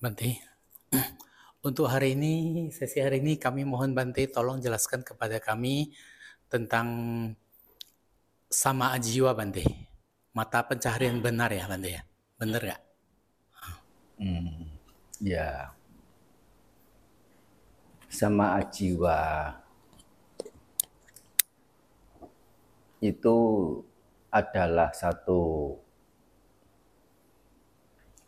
Bante, untuk hari ini, sesi hari ini kami mohon Bante tolong jelaskan kepada kami tentang sama jiwa Bante. Mata pencaharian benar ya Bante ya? Benar gak? Hmm, ya. Sama jiwa itu adalah satu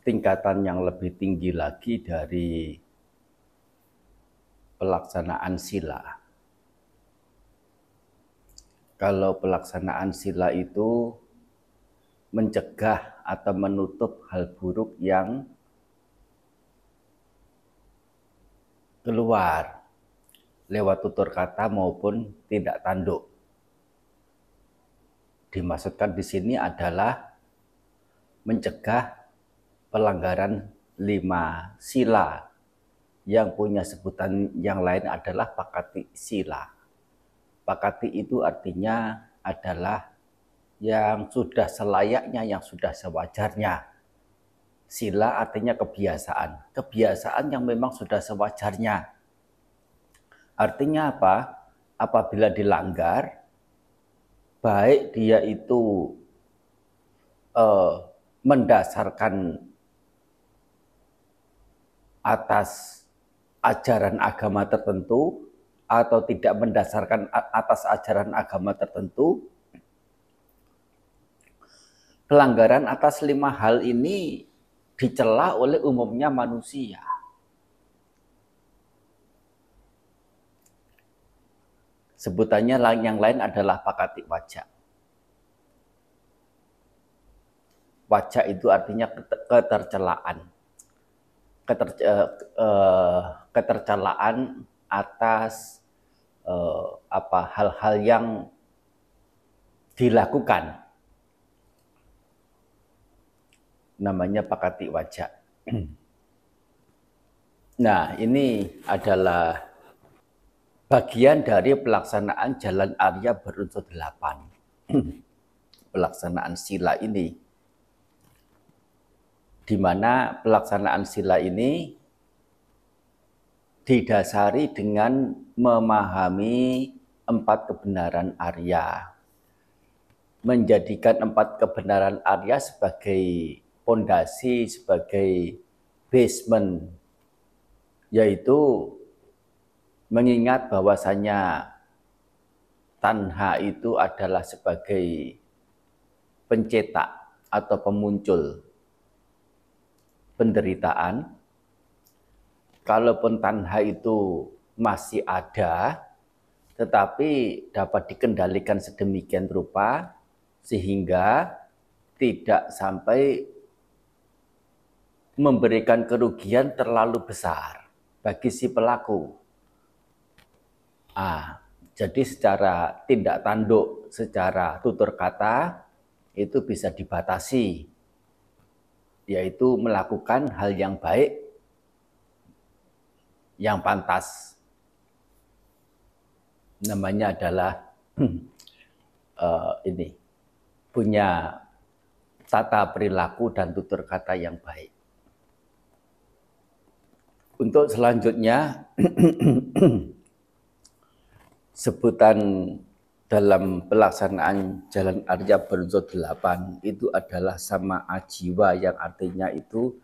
tingkatan yang lebih tinggi lagi dari pelaksanaan sila. Kalau pelaksanaan sila itu mencegah atau menutup hal buruk yang keluar lewat tutur kata maupun tidak tanduk. Dimaksudkan di sini adalah mencegah pelanggaran lima sila yang punya sebutan yang lain adalah pakati sila. Pakati itu artinya adalah yang sudah selayaknya, yang sudah sewajarnya. Sila artinya kebiasaan. Kebiasaan yang memang sudah sewajarnya. Artinya apa? Apabila dilanggar, baik dia itu eh, mendasarkan atas ajaran agama tertentu atau tidak mendasarkan atas ajaran agama tertentu. Pelanggaran atas lima hal ini dicela oleh umumnya manusia. Sebutannya yang lain adalah pakatik wajah. Wajah itu artinya ketercelaan keter, uh, uh, ketercelaan atas uh, apa hal-hal yang dilakukan namanya pakati wajah. Nah, ini adalah bagian dari pelaksanaan jalan Arya berunsur delapan. pelaksanaan sila ini di mana pelaksanaan sila ini didasari dengan memahami empat kebenaran Arya. Menjadikan empat kebenaran Arya sebagai pondasi, sebagai basement, yaitu mengingat bahwasanya tanha itu adalah sebagai pencetak atau pemuncul penderitaan, kalaupun tanha itu masih ada, tetapi dapat dikendalikan sedemikian rupa sehingga tidak sampai memberikan kerugian terlalu besar bagi si pelaku. Ah, jadi secara tindak tanduk, secara tutur kata itu bisa dibatasi yaitu melakukan hal yang baik yang pantas. Namanya adalah uh, ini punya tata perilaku dan tutur kata yang baik. Untuk selanjutnya sebutan dalam pelaksanaan Jalan Arya berunsur delapan itu adalah sama ajiwa yang artinya itu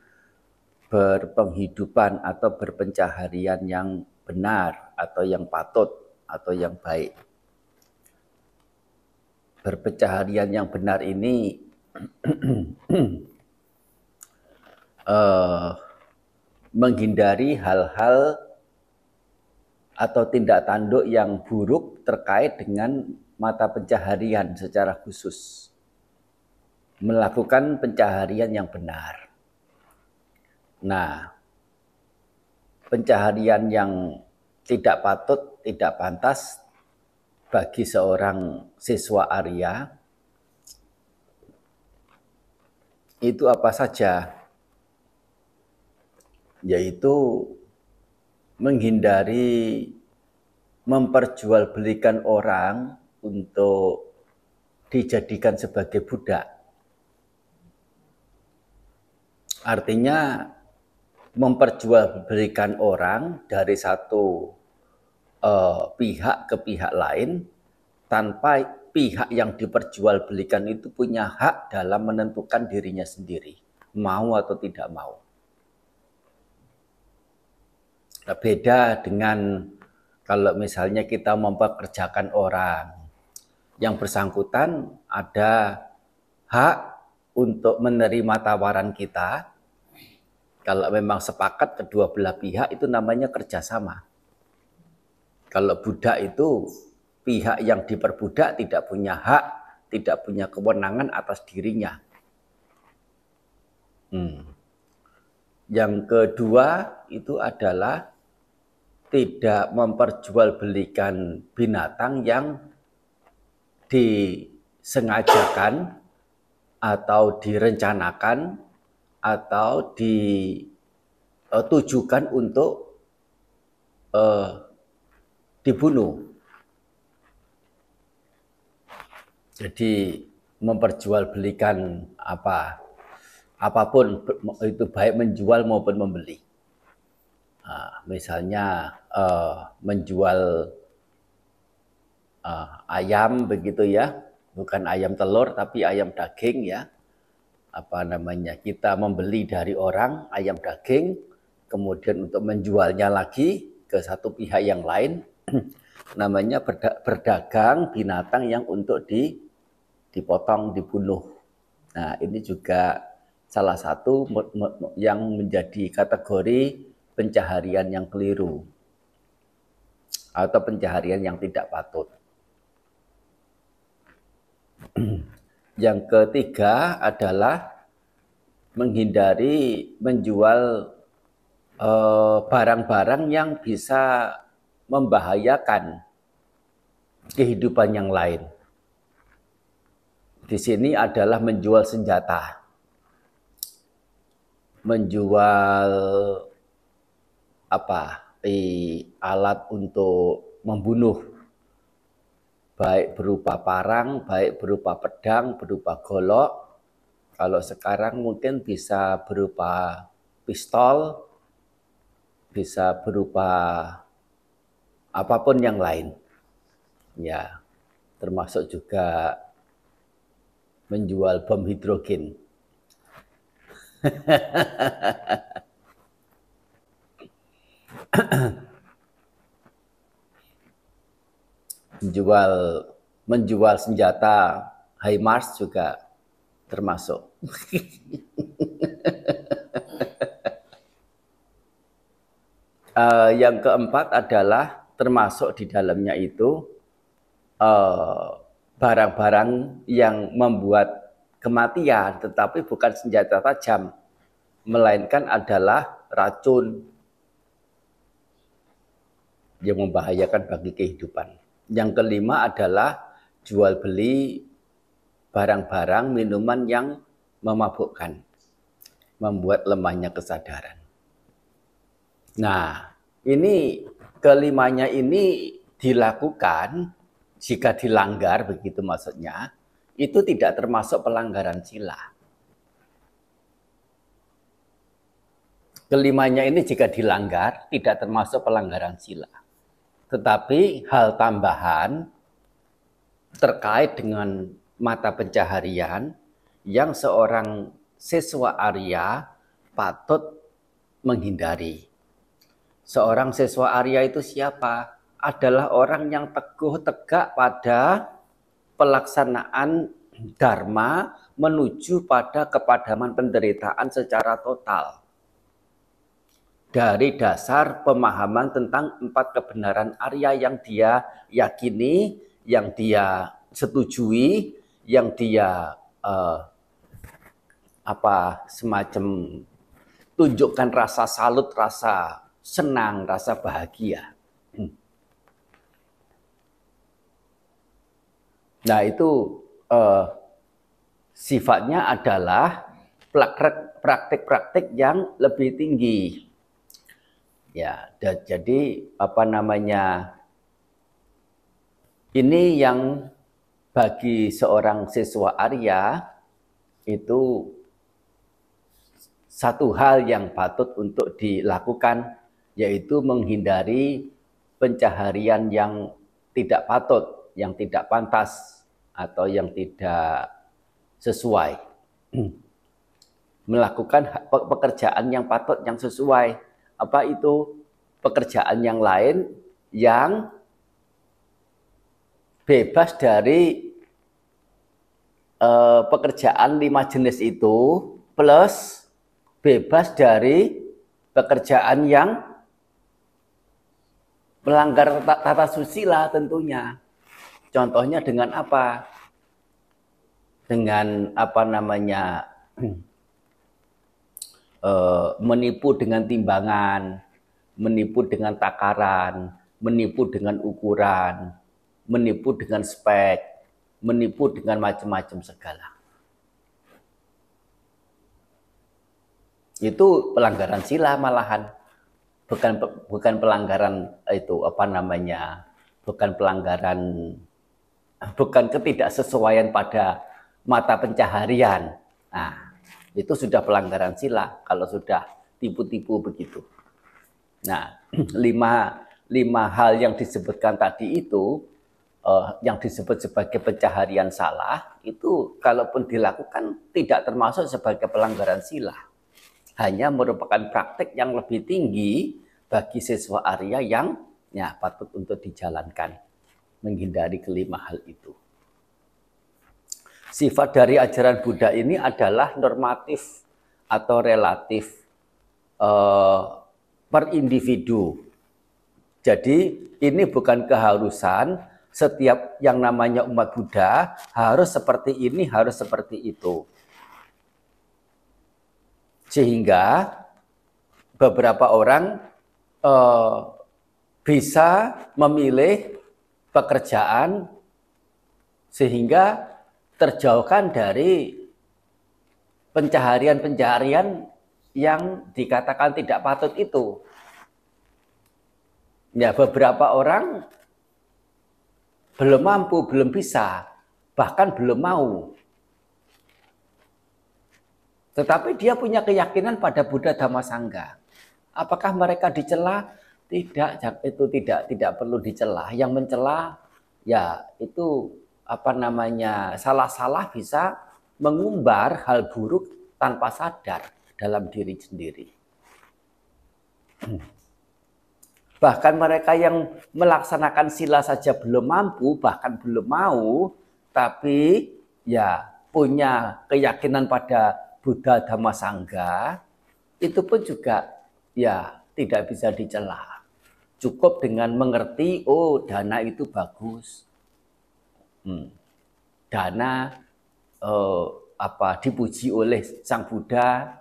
berpenghidupan atau berpencaharian yang benar atau yang patut atau yang baik. Berpencaharian yang benar ini uh, menghindari hal-hal atau tindak tanduk yang buruk terkait dengan mata pencaharian secara khusus. Melakukan pencaharian yang benar. Nah, pencaharian yang tidak patut, tidak pantas bagi seorang siswa Arya itu apa saja? Yaitu menghindari memperjualbelikan orang untuk dijadikan sebagai budak. Artinya memperjualbelikan orang dari satu uh, pihak ke pihak lain tanpa pihak yang diperjualbelikan itu punya hak dalam menentukan dirinya sendiri, mau atau tidak mau. Nah, beda dengan kalau misalnya kita mempekerjakan orang yang bersangkutan ada hak untuk menerima tawaran kita. Kalau memang sepakat kedua belah pihak itu namanya kerjasama. Kalau budak itu pihak yang diperbudak tidak punya hak, tidak punya kewenangan atas dirinya. Hmm. Yang kedua itu adalah tidak memperjualbelikan binatang yang disengajakan atau direncanakan atau ditujukan untuk uh, dibunuh. Jadi memperjualbelikan apa apa pun itu baik menjual maupun membeli. Nah, misalnya uh, menjual uh, ayam begitu ya, bukan ayam telur tapi ayam daging ya. Apa namanya? Kita membeli dari orang ayam daging, kemudian untuk menjualnya lagi ke satu pihak yang lain namanya berdagang binatang yang untuk di dipotong, dibunuh. Nah, ini juga salah satu yang menjadi kategori pencaharian yang keliru atau pencaharian yang tidak patut. Yang ketiga adalah menghindari menjual eh, barang-barang uh, yang bisa membahayakan kehidupan yang lain. Di sini adalah menjual senjata, menjual apa? alat untuk membunuh baik berupa parang, baik berupa pedang, berupa golok. Kalau sekarang mungkin bisa berupa pistol, bisa berupa apa pun yang lain. Ya, termasuk juga menjual bom hidrogen. menjual menjual senjata HIMARS juga termasuk. uh, yang keempat adalah termasuk di dalamnya itu eh, barang-barang uh, yang membuat kematian, tetapi bukan senjata tajam, melainkan adalah racun yang membahayakan bagi kehidupan. Yang kelima adalah jual beli barang-barang minuman yang memabukkan, membuat lemahnya kesadaran. Nah, ini kelimanya ini dilakukan jika dilanggar begitu maksudnya, itu tidak termasuk pelanggaran sila. Kelimanya ini jika dilanggar tidak termasuk pelanggaran sila. Tetapi hal tambahan terkait dengan mata pencaharian yang seorang siswa Arya patut menghindari. Seorang siswa Arya itu siapa? Adalah orang yang teguh tegak pada pelaksanaan dharma menuju pada kepadaman penderitaan secara total dari dasar pemahaman tentang empat kebenaran Arya yang dia yakini, yang dia setujui, yang dia uh, apa semacam tunjukkan rasa salut, rasa senang, rasa bahagia. Hmm. Nah itu uh, sifatnya adalah praktik-praktik yang lebih tinggi Ya, jadi apa namanya? Ini yang bagi seorang siswa Arya itu satu hal yang patut untuk dilakukan yaitu menghindari pencaharian yang tidak patut, yang tidak pantas atau yang tidak sesuai. Melakukan pekerjaan yang patut, yang sesuai. Apa itu? Pekerjaan yang lain yang bebas dari uh, pekerjaan lima jenis itu plus bebas dari pekerjaan yang melanggar tata susila tentunya. Contohnya dengan apa? Dengan apa namanya eh, menipu dengan timbangan, menipu dengan takaran, menipu dengan ukuran, menipu dengan spek, menipu dengan macam-macam segala. Itu pelanggaran sila malahan bukan bukan pelanggaran itu apa namanya bukan pelanggaran bukan ketidaksesuaian pada mata pencaharian nah itu sudah pelanggaran sila kalau sudah tipu-tipu begitu nah lima lima hal yang disebutkan tadi itu uh, yang disebut sebagai pencaharian salah itu kalaupun dilakukan tidak termasuk sebagai pelanggaran sila hanya merupakan praktek yang lebih tinggi bagi siswa Arya yang ya patut untuk dijalankan menghindari kelima hal itu. Sifat dari ajaran Buddha ini adalah normatif atau relatif eh, per individu. Jadi ini bukan keharusan setiap yang namanya umat Buddha harus seperti ini, harus seperti itu. Sehingga beberapa orang uh, bisa memilih pekerjaan sehingga terjauhkan dari pencaharian-pencaharian yang dikatakan tidak patut itu. Ya, beberapa orang belum mampu, belum bisa, bahkan belum mau. Tetapi dia punya keyakinan pada Buddha Dhamma Sangha. Apakah mereka dicela? Tidak, itu tidak tidak perlu dicela. Yang mencela ya itu apa namanya salah-salah bisa mengumbar hal buruk tanpa sadar dalam diri sendiri. Bahkan mereka yang melaksanakan sila saja belum mampu, bahkan belum mau, tapi ya punya keyakinan pada Buddha Dhamma Sangha, itu pun juga ya tidak bisa dicela. Cukup dengan mengerti, oh dana itu bagus. Hmm. Dana eh, apa dipuji oleh Sang Buddha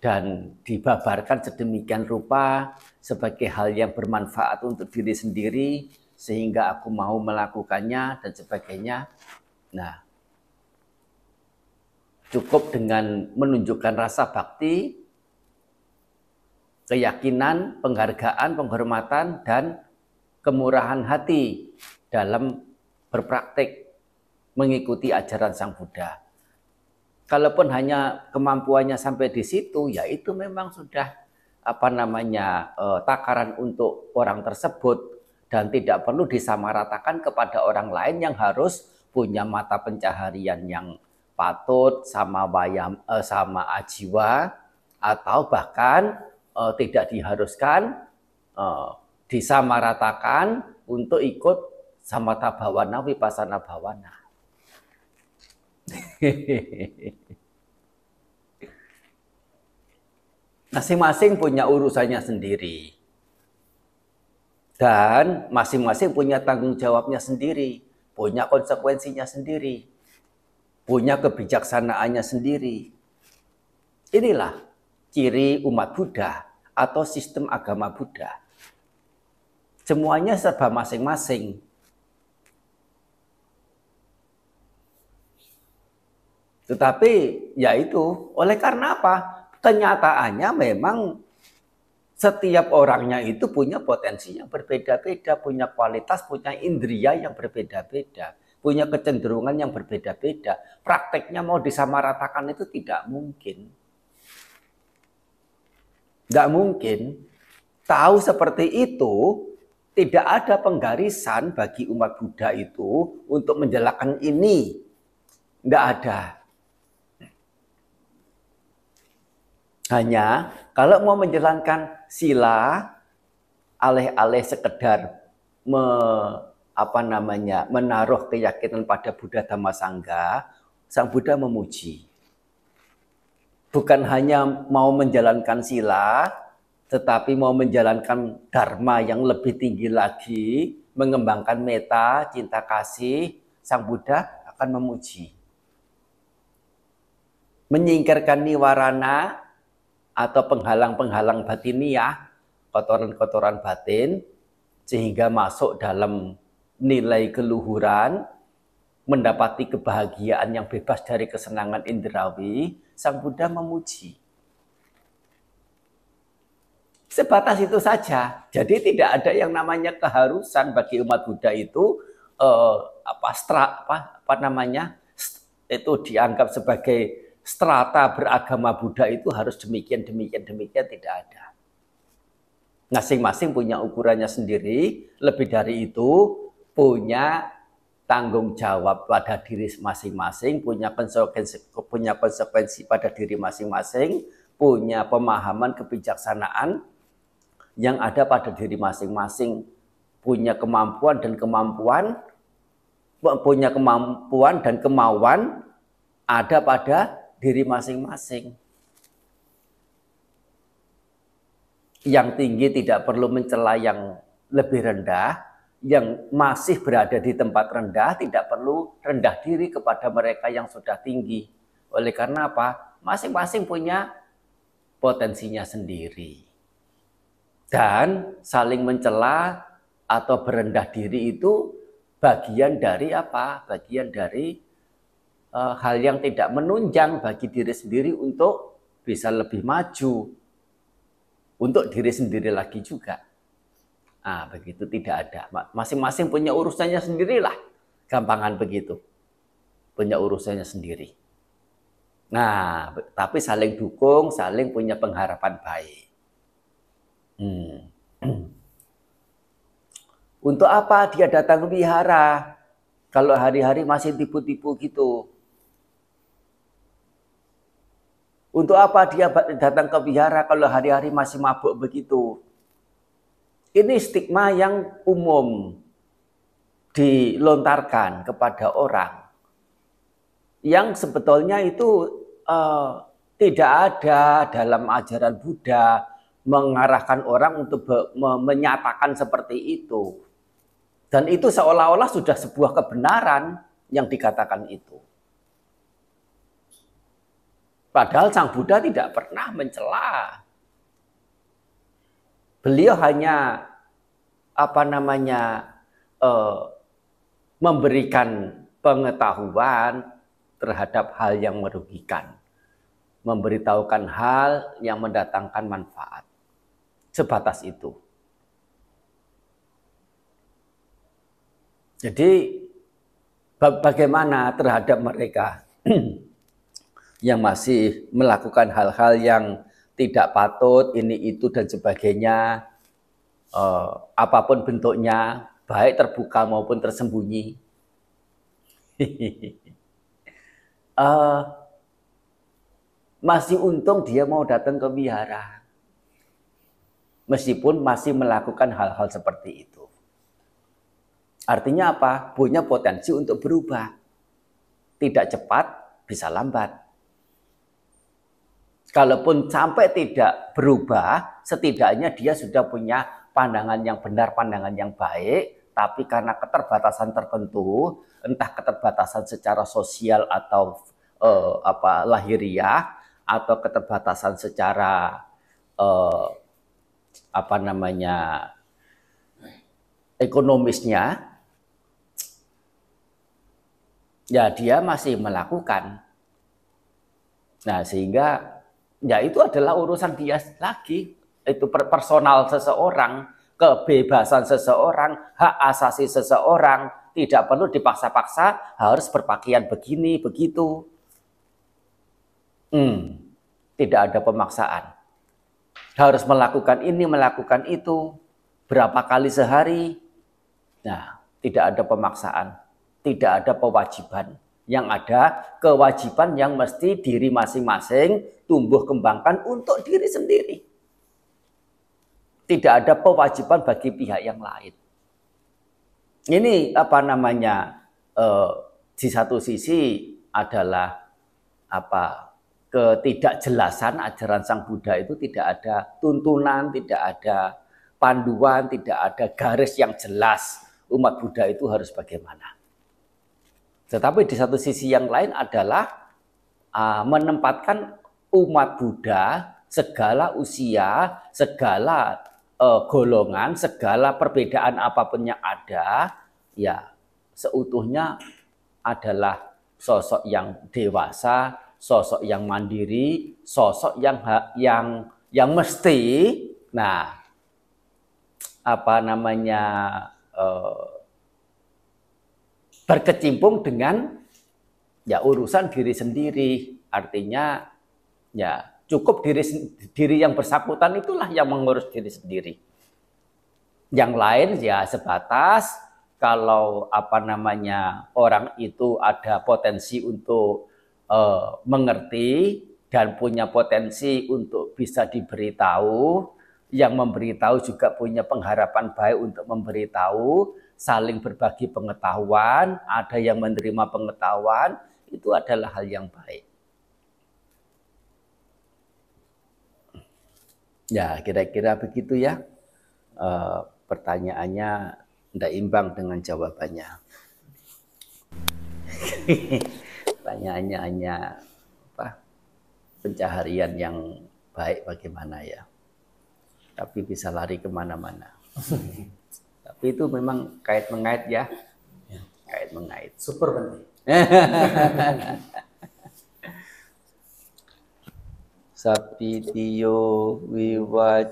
dan dibabarkan sedemikian rupa sebagai hal yang bermanfaat untuk diri sendiri sehingga aku mau melakukannya dan sebagainya. Nah, cukup dengan menunjukkan rasa bakti, keyakinan, penghargaan, penghormatan, dan kemurahan hati dalam berpraktik mengikuti ajaran Sang Buddha. Kalaupun hanya kemampuannya sampai di situ, ya itu memang sudah apa namanya eh, takaran untuk orang tersebut dan tidak perlu disamaratakan kepada orang lain yang harus punya mata pencaharian yang patut sama bayam eh, sama ajiwa atau bahkan eh, tidak diharuskan eh, disamaratakan untuk ikut samata bawana vipassana bawana. Masing-masing punya urusannya sendiri. Dan masing-masing punya tanggung jawabnya sendiri, punya konsekuensinya sendiri punya kebijaksanaannya sendiri. Inilah ciri umat Buddha atau sistem agama Buddha. Semuanya serba masing-masing. Tetapi ya itu, oleh karena apa? Kenyataannya memang setiap orangnya itu punya potensi yang berbeda-beda, punya kualitas, punya indria yang berbeda-beda punya kecenderungan yang berbeda-beda. Prakteknya mau disamaratakan itu tidak mungkin. Tidak mungkin. Tahu seperti itu, tidak ada penggarisan bagi umat Buddha itu untuk menjelaskan ini. Tidak ada. Hanya kalau mau menjalankan sila, alih-alih sekedar me, apa namanya menaruh keyakinan pada Buddha Dhamma Sangha, Sang Buddha memuji. Bukan hanya mau menjalankan sila, tetapi mau menjalankan dharma yang lebih tinggi lagi, mengembangkan meta, cinta kasih, Sang Buddha akan memuji. Menyingkirkan niwarana, atau penghalang-penghalang batiniah, kotoran-kotoran batin, sehingga masuk dalam nilai keluhuran, mendapati kebahagiaan yang bebas dari kesenangan indrawi, Sang Buddha memuji. Sebatas itu saja. Jadi tidak ada yang namanya keharusan bagi umat Buddha itu eh, apa, stra, apa apa namanya itu dianggap sebagai strata beragama Buddha itu harus demikian, demikian, demikian, tidak ada. Masing-masing punya ukurannya sendiri, lebih dari itu punya tanggung jawab pada diri masing-masing, punya konsekuensi, punya konsekuensi pada diri masing-masing, punya pemahaman kebijaksanaan yang ada pada diri masing-masing, punya kemampuan dan kemampuan, punya kemampuan dan kemauan ada pada diri masing-masing. Yang tinggi tidak perlu mencela yang lebih rendah, yang masih berada di tempat rendah tidak perlu rendah diri kepada mereka yang sudah tinggi. Oleh karena apa? Masing-masing punya potensinya sendiri. Dan saling mencela atau berendah diri itu bagian dari apa? Bagian dari uh, hal yang tidak menunjang bagi diri sendiri untuk bisa lebih maju untuk diri sendiri lagi juga. Nah, begitu tidak ada. Masing-masing punya urusannya sendirilah. Gampangan begitu. Punya urusannya sendiri. Nah, tapi saling dukung, saling punya pengharapan baik. Hmm. Untuk apa dia datang ke wihara? Kalau hari-hari masih tipu-tipu gitu. Untuk apa dia datang ke wihara kalau hari-hari masih mabuk begitu? Ini stigma yang umum dilontarkan kepada orang yang sebetulnya itu uh, tidak ada dalam ajaran Buddha mengarahkan orang untuk menyatakan seperti itu. Dan itu seolah-olah sudah sebuah kebenaran yang dikatakan itu. Padahal Sang Buddha tidak pernah mencela. Beliau hanya apa namanya uh, memberikan pengetahuan terhadap hal yang merugikan, memberitahukan hal yang mendatangkan manfaat. Sebatas itu. Jadi bagaimana terhadap mereka yang masih melakukan hal-hal yang tidak patut, ini itu dan sebagainya, uh, apa pun bentuknya, baik terbuka maupun tersembunyi. uh, masih untung dia mau datang ke wihara. Meskipun masih melakukan hal-hal seperti itu. Artinya apa? Punya potensi untuk berubah. Tidak cepat, bisa lambat. Kalaupun sampai tidak berubah, setidaknya dia sudah punya pandangan yang benar, pandangan yang baik, tapi karena keterbatasan tertentu, entah keterbatasan secara sosial atau eh, apa lahiriah atau keterbatasan secara eh, apa namanya ekonomisnya, ya dia masih melakukan. Nah, sehingga ya itu adalah urusan dia lagi. Itu personal seseorang, kebebasan seseorang, hak asasi seseorang, tidak perlu dipaksa-paksa harus berpakaian begini, begitu. Hmm, tidak ada pemaksaan. harus melakukan ini, melakukan itu, berapa kali sehari. Nah, tidak ada pemaksaan, tidak ada kewajiban. Yang ada kewajiban yang mesti diri masing-masing tumbuh kembangkan untuk diri sendiri. Tidak ada kewajiban bagi pihak yang lain. Ini apa namanya? Eh, di satu sisi adalah apa ketidakjelasan ajaran Sang Buddha itu tidak ada tuntunan, tidak ada panduan, tidak ada garis yang jelas umat Buddha itu harus bagaimana. Tetapi di satu sisi yang lain adalah uh, menempatkan umat Buddha segala usia, segala uh, golongan, segala perbedaan apa pun yang ada, ya seutuhnya adalah sosok yang dewasa, sosok yang mandiri, sosok yang yang yang mesti, nah apa namanya uh, berkecimpung dengan ya urusan diri sendiri. Artinya ya cukup diri diri yang bersangkutan itulah yang mengurus diri sendiri. Yang lain ya sebatas kalau apa namanya orang itu ada potensi untuk uh, mengerti dan punya potensi untuk bisa diberitahu, yang memberitahu juga punya pengharapan baik untuk memberitahu, saling berbagi pengetahuan, ada yang menerima pengetahuan, itu adalah hal yang baik. Ya, kira-kira begitu ya. E, pertanyaannya tidak imbang dengan jawabannya. Pertanyaannya hanya apa? Pencaharian yang baik bagaimana ya. Tapi bisa lari ke mana-mana. Tapi itu memang kait mengait ya. ya. Kait mengait. Super penting. sapi tiyo viva